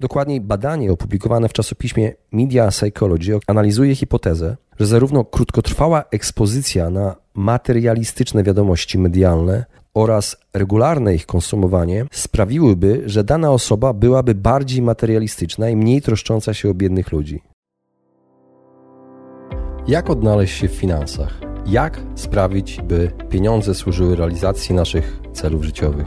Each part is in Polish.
Dokładniej badanie opublikowane w czasopiśmie Media Psychology analizuje hipotezę, że zarówno krótkotrwała ekspozycja na materialistyczne wiadomości medialne oraz regularne ich konsumowanie sprawiłyby, że dana osoba byłaby bardziej materialistyczna i mniej troszcząca się o biednych ludzi. Jak odnaleźć się w finansach? Jak sprawić, by pieniądze służyły realizacji naszych celów życiowych?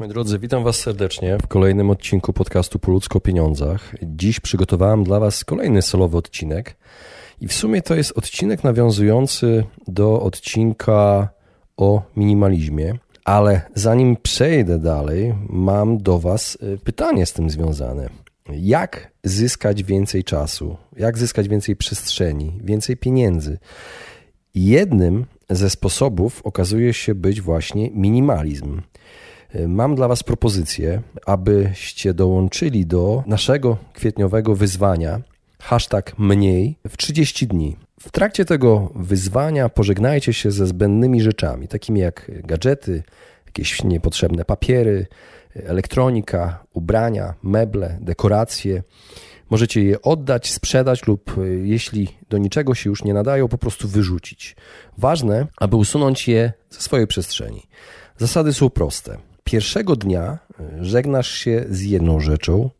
Moi drodzy, witam Was serdecznie w kolejnym odcinku podcastu Po ludzko o pieniądzach. Dziś przygotowałem dla Was kolejny solowy odcinek i w sumie to jest odcinek nawiązujący do odcinka o minimalizmie. Ale zanim przejdę dalej, mam do Was y, pytanie z tym związane. Jak zyskać więcej czasu? Jak zyskać więcej przestrzeni, więcej pieniędzy? Jednym ze sposobów okazuje się być właśnie minimalizm. Mam dla Was propozycję, abyście dołączyli do naszego kwietniowego wyzwania hashtag mniej w 30 dni. W trakcie tego wyzwania pożegnajcie się ze zbędnymi rzeczami, takimi jak gadżety, jakieś niepotrzebne papiery, elektronika, ubrania, meble, dekoracje. Możecie je oddać, sprzedać lub jeśli do niczego się już nie nadają, po prostu wyrzucić. Ważne, aby usunąć je ze swojej przestrzeni. Zasady są proste. Pierwszego dnia żegnasz się z jedną rzeczą,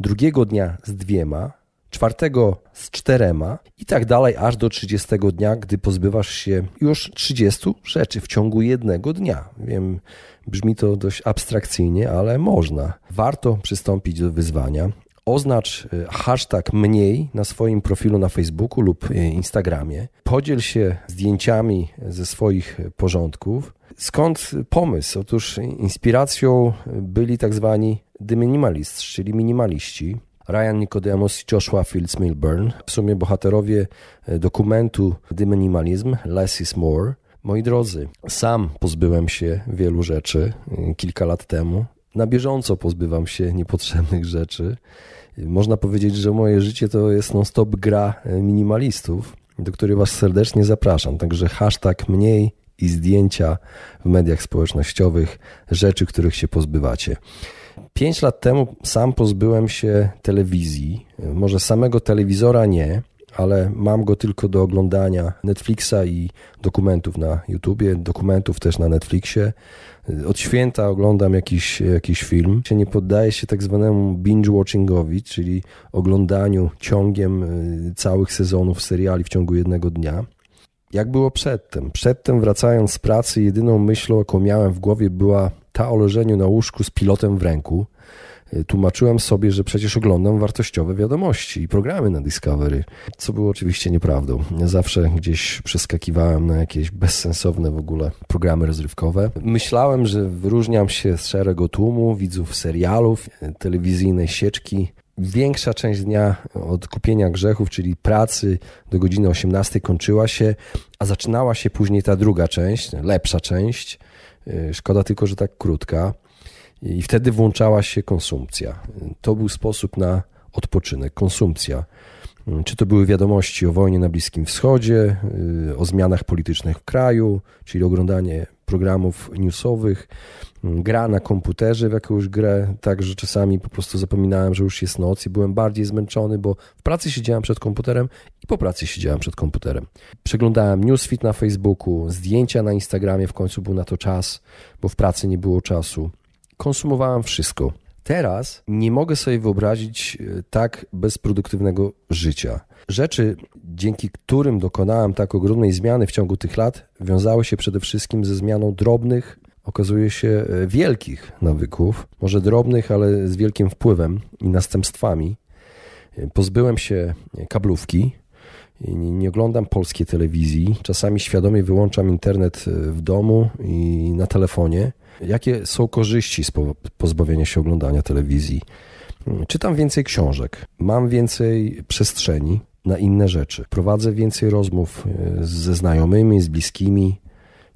drugiego dnia z dwiema, czwartego z czterema i tak dalej, aż do 30 dnia, gdy pozbywasz się już 30 rzeczy w ciągu jednego dnia. Wiem, brzmi to dość abstrakcyjnie, ale można. Warto przystąpić do wyzwania. Oznacz e, hashtag mniej na swoim profilu na Facebooku lub e, Instagramie. Podziel się zdjęciami ze swoich porządków. Skąd pomysł? Otóż inspiracją byli tak zwani The Minimalists, czyli minimaliści. Ryan Nicodemus i Joshua Fields Milburn, w sumie bohaterowie e, dokumentu The Minimalism, Less is More. Moi drodzy, sam pozbyłem się wielu rzeczy kilka lat temu. Na bieżąco pozbywam się niepotrzebnych rzeczy. Można powiedzieć, że moje życie to jest non-stop gra e, minimalistów, do której Was serdecznie zapraszam. Także hashtag mniej i zdjęcia w mediach społecznościowych, rzeczy, których się pozbywacie. Pięć lat temu sam pozbyłem się telewizji. Może samego telewizora nie, ale mam go tylko do oglądania Netflixa i dokumentów na YouTubie, dokumentów też na Netflixie. Od święta oglądam jakiś, jakiś film. Nie poddaję się tak zwanemu binge-watchingowi, czyli oglądaniu ciągiem y, całych sezonów seriali w ciągu jednego dnia. Jak było przedtem? Przedtem, wracając z pracy, jedyną myślą, jaką miałem w głowie, była ta o leżeniu na łóżku z pilotem w ręku. Y, tłumaczyłem sobie, że przecież oglądam wartościowe wiadomości i programy na Discovery, co było oczywiście nieprawdą. Zawsze gdzieś przeskakiwałem na jakieś bezsensowne w ogóle programy rozrywkowe. Myślałem, że wyróżniam się z szeregu tłumu widzów serialów, y, telewizyjnej sieczki, Większa część dnia od kupienia grzechów, czyli pracy do godziny 18 kończyła się, a zaczynała się później ta druga część, lepsza część. Y, szkoda tylko, że tak krótka. I wtedy włączała się konsumpcja. To był sposób na odpoczynek, konsumpcja. Y, czy to były wiadomości o wojnie na Bliskim Wschodzie, y, o zmianach politycznych w kraju, czyli oglądanie programów newsowych, gra na komputerze w jakąś grę, tak że czasami po prostu zapominałem, że już jest noc i byłem bardziej zmęczony, bo w pracy siedziałem przed komputerem i po pracy siedziałem przed komputerem. Przeglądałem newsfeed na Facebooku, zdjęcia na Instagramie, w końcu był na to czas, bo w pracy nie było czasu. Konsumowałem wszystko. Teraz nie mogę sobie wyobrazić e, tak bezproduktywnego życia. Rzeczy, dzięki którym dokonałem tak ogromnej zmiany w ciągu tych lat, wiązały się przede wszystkim ze zmianą drobnych, okazuje się e, wielkich nawyków, może drobnych, ale z wielkim wpływem i następstwami. E, pozbyłem się kablówki, nie oglądam polskiej telewizji. Czasami świadomie wyłączam internet w domu i na telefonie. Jakie są korzyści z pozbawienia się oglądania telewizji? Czytam więcej książek, mam więcej przestrzeni na inne rzeczy. Prowadzę więcej rozmów e, ze znajomymi, z bliskimi.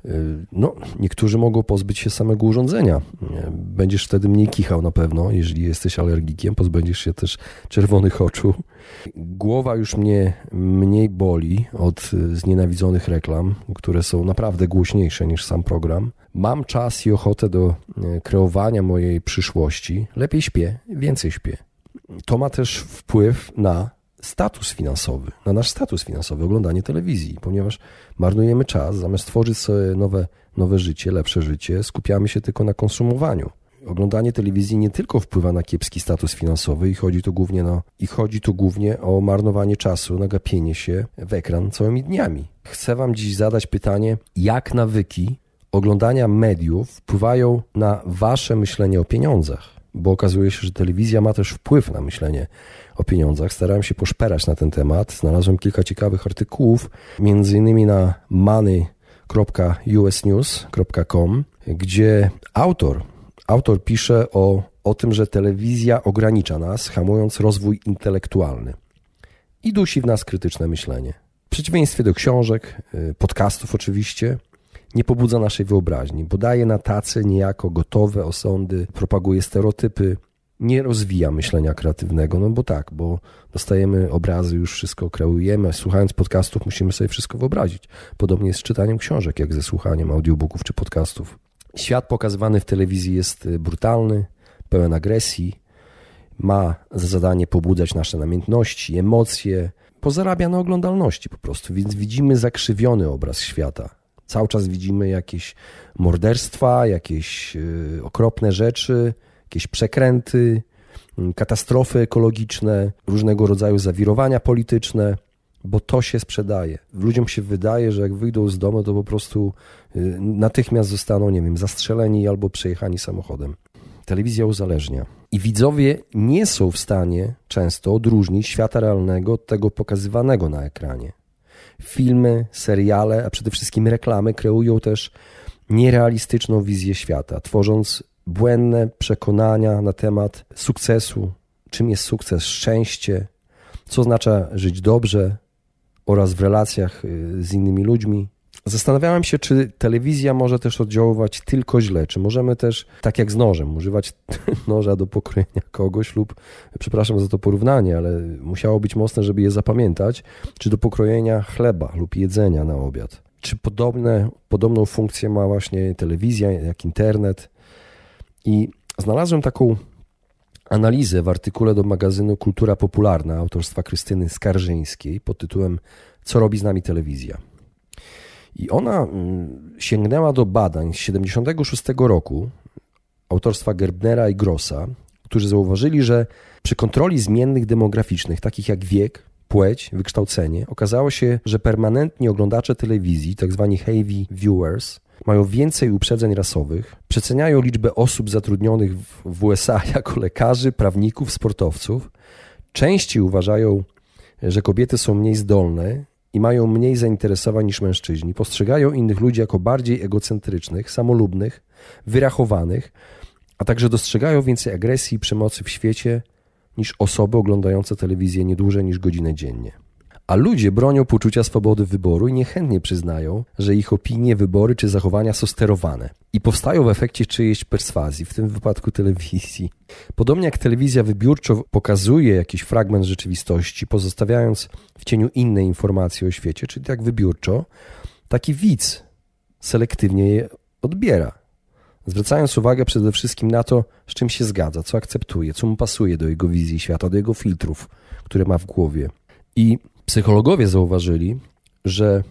E, no, niektórzy mogą pozbyć się samego urządzenia. E, będziesz wtedy mniej kichał na pewno, jeżeli jesteś alergikiem, pozbędziesz się też czerwonych oczu. Głowa już mnie mniej boli od znienawidzonych reklam, które są naprawdę głośniejsze niż sam program. Mam czas i ochotę do kreowania mojej przyszłości. Lepiej śpię, więcej śpię. To ma też wpływ na status finansowy, na nasz status finansowy, oglądanie telewizji, ponieważ marnujemy czas, zamiast tworzyć sobie nowe, nowe życie, lepsze życie, skupiamy się tylko na konsumowaniu. Oglądanie telewizji nie tylko wpływa na kiepski status finansowy i chodzi tu głównie, na, i chodzi tu głównie o marnowanie czasu, nagapienie się w ekran całymi dniami. Chcę Wam dziś zadać pytanie, jak nawyki oglądania mediów wpływają na Wasze myślenie o pieniądzach? Bo okazuje się, że telewizja ma też wpływ na myślenie o pieniądzach. Starałem się poszperać na ten temat. Znalazłem kilka ciekawych artykułów, między innymi na money.usnews.com, gdzie autor, autor pisze o, o tym, że telewizja ogranicza nas, hamując rozwój intelektualny i dusi w nas krytyczne myślenie. W przeciwieństwie do książek, y, podcastów oczywiście, nie pobudza naszej wyobraźni, bo daje na tacy niejako gotowe osądy, propaguje stereotypy, nie rozwija myślenia kreatywnego, no bo tak, bo dostajemy obrazy, już wszystko kreujemy, słuchając podcastów musimy sobie wszystko wyobrazić. Podobnie jest z czytaniem książek, jak ze słuchaniem audiobooków czy podcastów. Świat pokazywany w telewizji jest y, brutalny, pełen agresji, ma za zadanie pobudzać nasze namiętności, emocje, pozarabia na oglądalności po prostu, więc widzimy zakrzywiony obraz świata. Cały czas widzimy jakieś morderstwa, jakieś y, okropne rzeczy, jakieś przekręty, mm, katastrofy ekologiczne, różnego rodzaju zawirowania polityczne, bo to się sprzedaje. Ludziom się wydaje, że jak wyjdą z domu, to po prostu y, natychmiast zostaną, nie wiem, zastrzeleni albo przejechani samochodem. Telewizja uzależnia. I widzowie nie są w stanie często odróżnić świata realnego od tego pokazywanego na ekranie. Filmy, seriale, a przede wszystkim reklamy kreują też nierealistyczną wizję świata, tworząc błędne przekonania na temat sukcesu, czym jest sukces, szczęście, co oznacza żyć dobrze oraz w relacjach y, z innymi ludźmi. Zastanawiałem się, czy telewizja może też oddziaływać tylko źle, czy możemy też, tak jak z nożem, używać noża do pokrojenia kogoś lub, przepraszam za to porównanie, ale musiało być mocne, żeby je zapamiętać, czy do pokrojenia chleba lub jedzenia na obiad. Czy podobne, podobną funkcję ma właśnie telewizja, jak internet, i znalazłem taką analizę w artykule do magazynu Kultura Popularna autorstwa Krystyny Skarżyńskiej pod tytułem Co robi z nami telewizja? I ona mm, sięgnęła do badań z 76 roku autorstwa Gerbnera i Grossa, którzy zauważyli, że przy kontroli zmiennych demograficznych, takich jak wiek, płeć, wykształcenie, okazało się, że permanentni oglądacze telewizji, tzw. Tak heavy viewers, mają więcej uprzedzeń rasowych, przeceniają liczbę osób zatrudnionych w USA jako lekarzy, prawników, sportowców, częściej uważają, że kobiety są mniej zdolne i mają mniej zainteresowań niż mężczyźni, postrzegają innych ludzi jako bardziej egocentrycznych, samolubnych, wyrachowanych, a także dostrzegają więcej agresji i przemocy w świecie niż osoby oglądające telewizję nie dłużej niż godzinę dziennie. A ludzie bronią poczucia swobody wyboru i niechętnie przyznają, że ich opinie, wybory czy zachowania są sterowane i powstają w efekcie czyjejś perswazji, w tym wypadku telewizji. Podobnie jak telewizja wybiórczo pokazuje jakiś fragment rzeczywistości, pozostawiając w cieniu inne informacje o świecie, czyli tak wybiórczo, taki widz selektywnie je odbiera, zwracając uwagę przede wszystkim na to, z czym się zgadza, co akceptuje, co mu pasuje do jego wizji świata, do jego filtrów, które ma w głowie. I Psychologowie zauważyli, że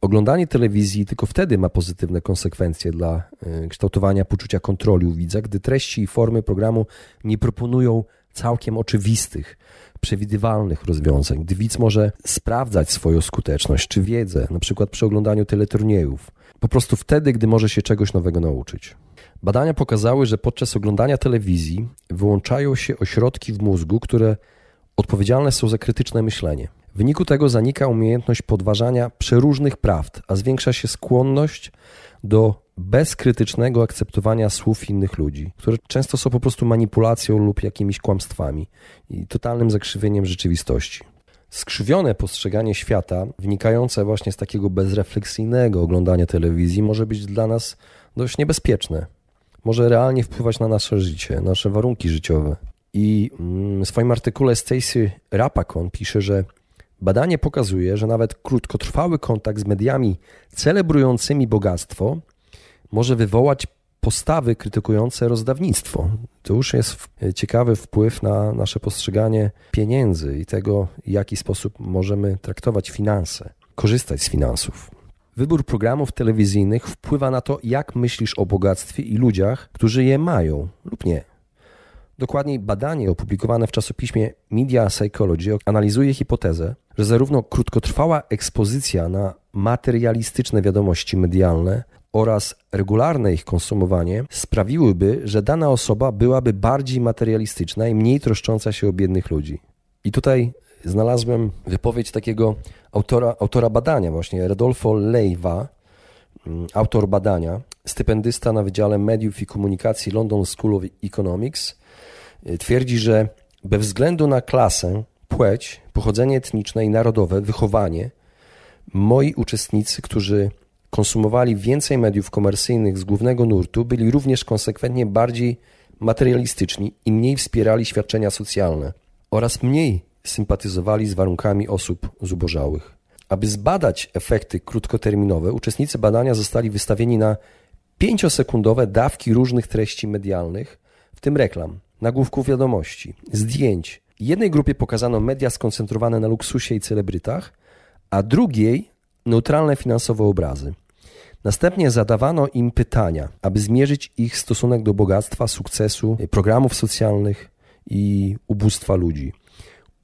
oglądanie telewizji tylko wtedy ma pozytywne konsekwencje dla e, kształtowania poczucia kontroli u widza, gdy treści i formy programu nie proponują całkiem oczywistych, przewidywalnych rozwiązań, gdy widz może sprawdzać swoją skuteczność czy wiedzę, na przykład przy oglądaniu teleturniejów, po prostu wtedy, gdy może się czegoś nowego nauczyć. Badania pokazały, że podczas oglądania telewizji wyłączają się ośrodki w mózgu, które odpowiedzialne są za krytyczne myślenie. W wyniku tego zanika umiejętność podważania przeróżnych prawd, a zwiększa się skłonność do bezkrytycznego akceptowania słów innych ludzi, które często są po prostu manipulacją lub jakimiś kłamstwami i totalnym zakrzywieniem rzeczywistości. Skrzywione postrzeganie świata, wynikające właśnie z takiego bezrefleksyjnego oglądania telewizji, może być dla nas dość niebezpieczne. Może realnie wpływać na nasze życie, nasze warunki życiowe. I mm, w swoim artykule Stacy Rapakon pisze, że badanie pokazuje, że nawet krótkotrwały kontakt z mediami celebrującymi bogactwo może wywołać postawy krytykujące rozdawnictwo. To już jest ciekawy wpływ na nasze postrzeganie pieniędzy i tego, w jaki sposób możemy traktować finanse, korzystać z finansów. Wybór programów telewizyjnych wpływa na to, jak myślisz o bogactwie i ludziach, którzy je mają lub nie. Dokładniej, badanie opublikowane w czasopiśmie Media Psychology analizuje hipotezę, że zarówno krótkotrwała ekspozycja na materialistyczne wiadomości medialne oraz regularne ich konsumowanie sprawiłyby, że dana osoba byłaby bardziej materialistyczna i mniej troszcząca się o biednych ludzi. I tutaj znalazłem wypowiedź takiego autora, autora badania, właśnie Rodolfo Leiva, mm, autor badania, stypendysta na Wydziale Mediów i Komunikacji London School of Economics, twierdzi, że bez względu na klasę, płeć, pochodzenie etniczne i narodowe, wychowanie, moi uczestnicy, którzy konsumowali więcej mediów komercyjnych z głównego nurtu, byli również konsekwentnie bardziej materialistyczni i mniej wspierali świadczenia socjalne oraz mniej sympatyzowali z warunkami osób zubożałych. Aby zbadać efekty krótkoterminowe, uczestnicy badania zostali wystawieni na pięciosekundowe dawki różnych treści medialnych, w tym reklam, nagłówków wiadomości, zdjęć. Jednej grupie pokazano media skoncentrowane na luksusie i celebrytach, a drugiej neutralne finansowe obrazy. Następnie zadawano im pytania, aby zmierzyć ich stosunek do bogactwa, sukcesu, programów socjalnych i ubóstwa ludzi.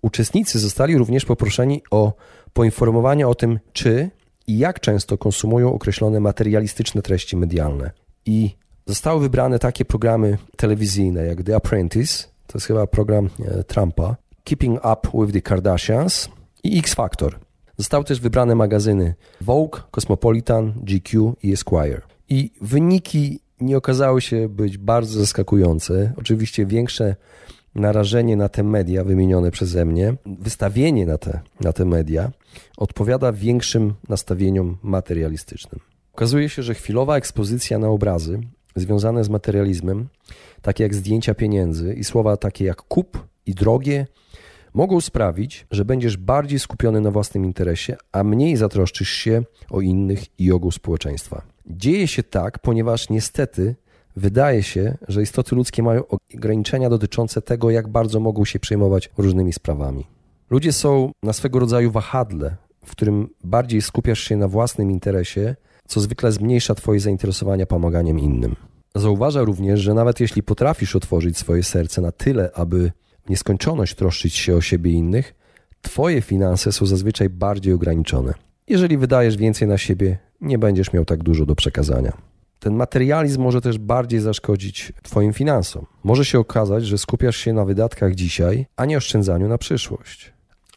Uczestnicy zostali również poproszeni o poinformowanie o tym, czy i jak często konsumują określone materialistyczne treści medialne. I zostały wybrane takie programy telewizyjne jak The Apprentice, to jest chyba program e, Trumpa, Keeping Up with the Kardashians i X Factor. Zostały też wybrane magazyny Vogue, Cosmopolitan, GQ i Esquire. I wyniki nie okazały się być bardzo zaskakujące. Oczywiście większe narażenie na te media wymienione przeze mnie, wystawienie na te, na te media odpowiada większym nastawieniom materialistycznym. Okazuje się, że chwilowa ekspozycja na obrazy związane z materializmem, takie jak zdjęcia pieniędzy i słowa takie jak kup i drogie, mogą sprawić, że będziesz bardziej skupiony na własnym interesie, a mniej zatroszczysz się o innych i ogół społeczeństwa. Dzieje się tak, ponieważ niestety wydaje się, że istoty ludzkie mają ograniczenia dotyczące tego, jak bardzo mogą się przejmować różnymi sprawami. Ludzie są na swego rodzaju wahadle, w którym bardziej skupiasz się na własnym interesie, co zwykle zmniejsza Twoje zainteresowania pomaganiem innym. Zauważa również, że nawet jeśli potrafisz otworzyć swoje serce na tyle, aby w nieskończoność troszczyć się o siebie i innych, Twoje finanse są zazwyczaj bardziej ograniczone. Jeżeli wydajesz więcej na siebie, nie będziesz miał tak dużo do przekazania. Ten materializm może też bardziej zaszkodzić Twoim finansom. Może się okazać, że skupiasz się na wydatkach dzisiaj, a nie oszczędzaniu na przyszłość.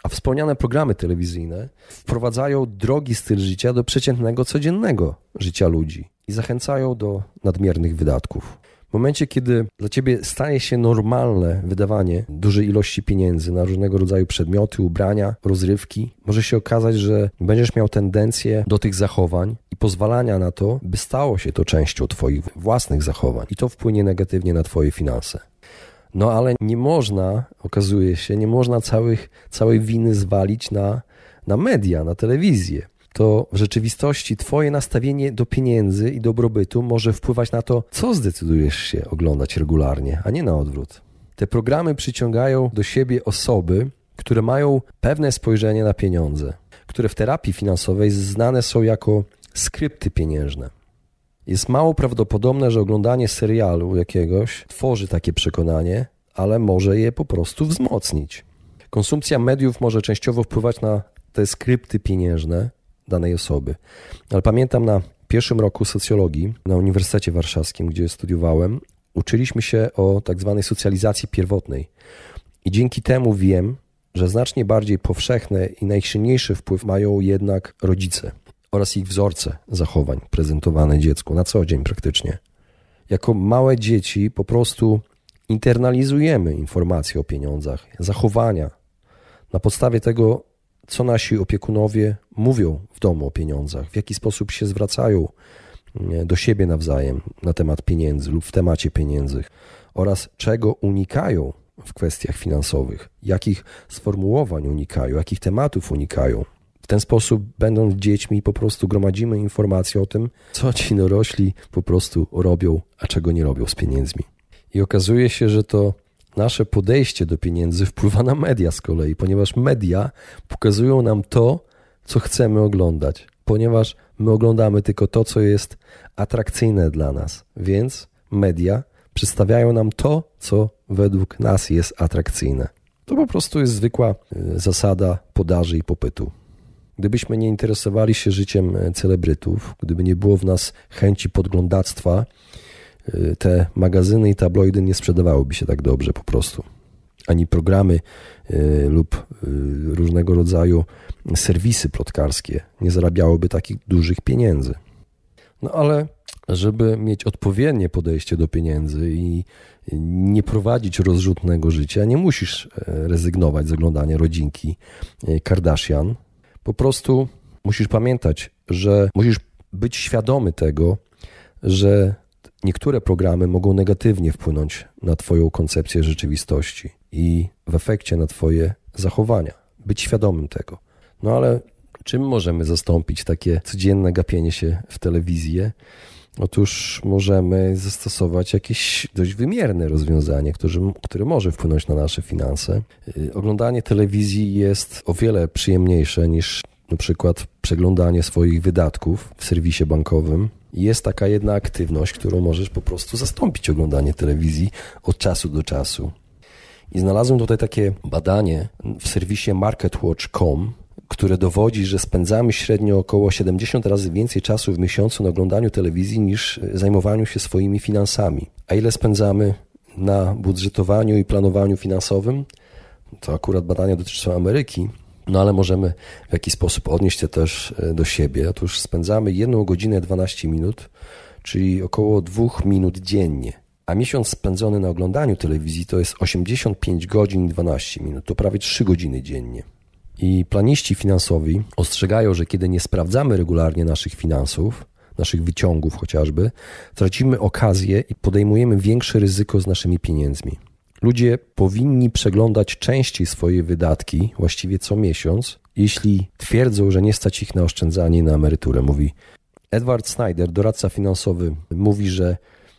A wspomniane programy telewizyjne wprowadzają drogi styl życia do przeciętnego, codziennego życia ludzi i zachęcają do nadmiernych wydatków. W momencie, kiedy dla ciebie staje się normalne wydawanie dużej ilości pieniędzy na różnego rodzaju przedmioty, ubrania, rozrywki, może się okazać, że będziesz miał tendencję do tych zachowań i pozwalania na to, by stało się to częścią Twoich własnych zachowań, i to wpłynie negatywnie na Twoje finanse. No ale nie można, okazuje się, nie można całych, całej winy zwalić na, na media, na telewizję to w rzeczywistości Twoje nastawienie do pieniędzy i dobrobytu może wpływać na to, co zdecydujesz się oglądać regularnie, a nie na odwrót. Te programy przyciągają do siebie osoby, które mają pewne spojrzenie na pieniądze, które w terapii finansowej znane są jako skrypty pieniężne. Jest mało prawdopodobne, że oglądanie serialu jakiegoś tworzy takie przekonanie, ale może je po prostu wzmocnić. Konsumpcja mediów może częściowo wpływać na te skrypty pieniężne, danej osoby. Ale pamiętam na pierwszym roku socjologii na Uniwersytecie Warszawskim, gdzie studiowałem, uczyliśmy się o tak zwanej socjalizacji pierwotnej. I dzięki temu wiem, że znacznie bardziej powszechne i najsilniejszy wpływ mają jednak rodzice oraz ich wzorce zachowań prezentowane dziecku na co dzień praktycznie. Jako małe dzieci po prostu internalizujemy informacje o pieniądzach, zachowania. Na podstawie tego, co nasi opiekunowie mówią w domu o pieniądzach, w jaki sposób się zwracają do siebie nawzajem na temat pieniędzy lub w temacie pieniędzy oraz czego unikają w kwestiach finansowych, jakich sformułowań unikają, jakich tematów unikają. W ten sposób, będąc dziećmi, po prostu gromadzimy informacje o tym, co ci dorośli po prostu robią, a czego nie robią z pieniędzmi. I okazuje się, że to nasze podejście do pieniędzy wpływa na media z kolei, ponieważ media pokazują nam to, co chcemy oglądać, ponieważ my oglądamy tylko to, co jest atrakcyjne dla nas. Więc media przedstawiają nam to, co według nas jest atrakcyjne. To po prostu jest zwykła e, zasada podaży i popytu. Gdybyśmy nie interesowali się życiem e, celebrytów, gdyby nie było w nas chęci podglądactwa, e, te magazyny i tabloidy nie sprzedawałyby się tak dobrze po prostu. Ani programy lub różnego rodzaju serwisy plotkarskie nie zarabiałyby takich dużych pieniędzy. No ale żeby mieć odpowiednie podejście do pieniędzy i nie prowadzić rozrzutnego życia, nie musisz e, rezygnować z oglądania rodzinki e, Kardashian. Po prostu musisz pamiętać, że musisz być świadomy tego, że niektóre programy mogą negatywnie wpłynąć na Twoją koncepcję rzeczywistości i w efekcie na Twoje zachowania. Być świadomym tego. No ale czym możemy zastąpić takie codzienne gapienie się w telewizję? Otóż możemy zastosować jakieś dość wymierne rozwiązanie, które, które może wpłynąć na nasze finanse. Y, oglądanie telewizji jest o wiele przyjemniejsze niż na przykład przeglądanie swoich wydatków w serwisie bankowym. Jest taka jedna aktywność, którą możesz po prostu zastąpić oglądanie telewizji od czasu do czasu. I znalazłem tutaj takie badanie w serwisie marketwatch.com, które dowodzi, że spędzamy średnio około 70 razy więcej czasu w miesiącu na oglądaniu telewizji niż zajmowaniu się swoimi finansami. A ile spędzamy na budżetowaniu i planowaniu finansowym? To akurat badania dotyczą Ameryki, no ale możemy w jakiś sposób odnieść się też e, do siebie. Otóż spędzamy 1 godzinę 12 minut, czyli około 2 minut dziennie. A miesiąc spędzony na oglądaniu telewizji to jest 85 godzin i 12 minut, to prawie 3 godziny dziennie. I planiści finansowi ostrzegają, że kiedy nie sprawdzamy regularnie naszych finansów, naszych wyciągów chociażby, tracimy okazję i podejmujemy większe ryzyko z naszymi pieniędzmi. Ludzie powinni przeglądać częściej swoje wydatki, właściwie co miesiąc, jeśli twierdzą, że nie stać ich na oszczędzanie na emeryturę. Mówi Edward Snyder, doradca finansowy, mówi, że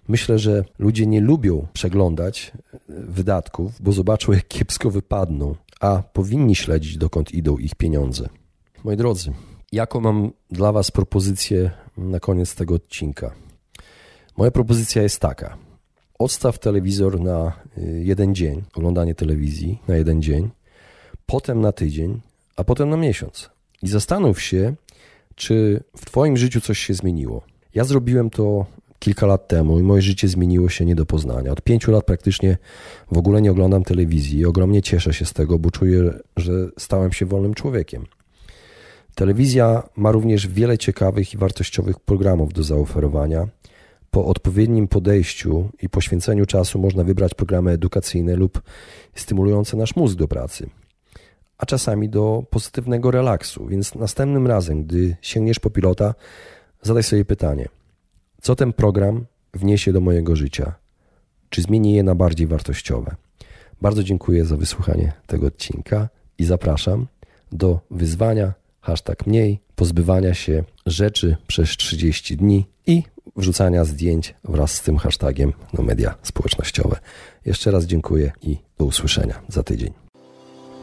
myślę, że ludzie nie lubią przeglądać wydatków, bo zobaczą, jak kiepsko wypadną a powinni śledzić, dokąd idą ich pieniądze. Moi drodzy, jaką mam dla Was propozycję na koniec tego odcinka? Moja propozycja jest taka. Odstaw telewizor na y, jeden dzień, oglądanie telewizji na jeden dzień, potem na tydzień, a potem na miesiąc. I zastanów się, czy w Twoim życiu coś się zmieniło. Ja zrobiłem to kilka lat temu i moje życie zmieniło się nie do poznania. Od pięciu lat praktycznie w ogóle nie oglądam telewizji i ogromnie cieszę się z tego, bo czuję, że stałem się wolnym człowiekiem. Telewizja ma również wiele ciekawych i wartościowych programów do zaoferowania. Po odpowiednim podejściu i poświęceniu czasu można wybrać programy edukacyjne lub stymulujące nasz mózg do pracy, a czasami do pozytywnego relaksu. Więc następnym razem, gdy sięgniesz po pilota, zadaj sobie pytanie: co ten program wniesie do mojego życia? Czy zmieni je na bardziej wartościowe? Bardzo dziękuję za wysłuchanie tego odcinka i zapraszam do wyzwania hashtag mniej, pozbywania się rzeczy przez 30 dni i wrzucania zdjęć wraz z tym hashtagiem do media społecznościowe. Jeszcze raz dziękuję i do usłyszenia za tydzień.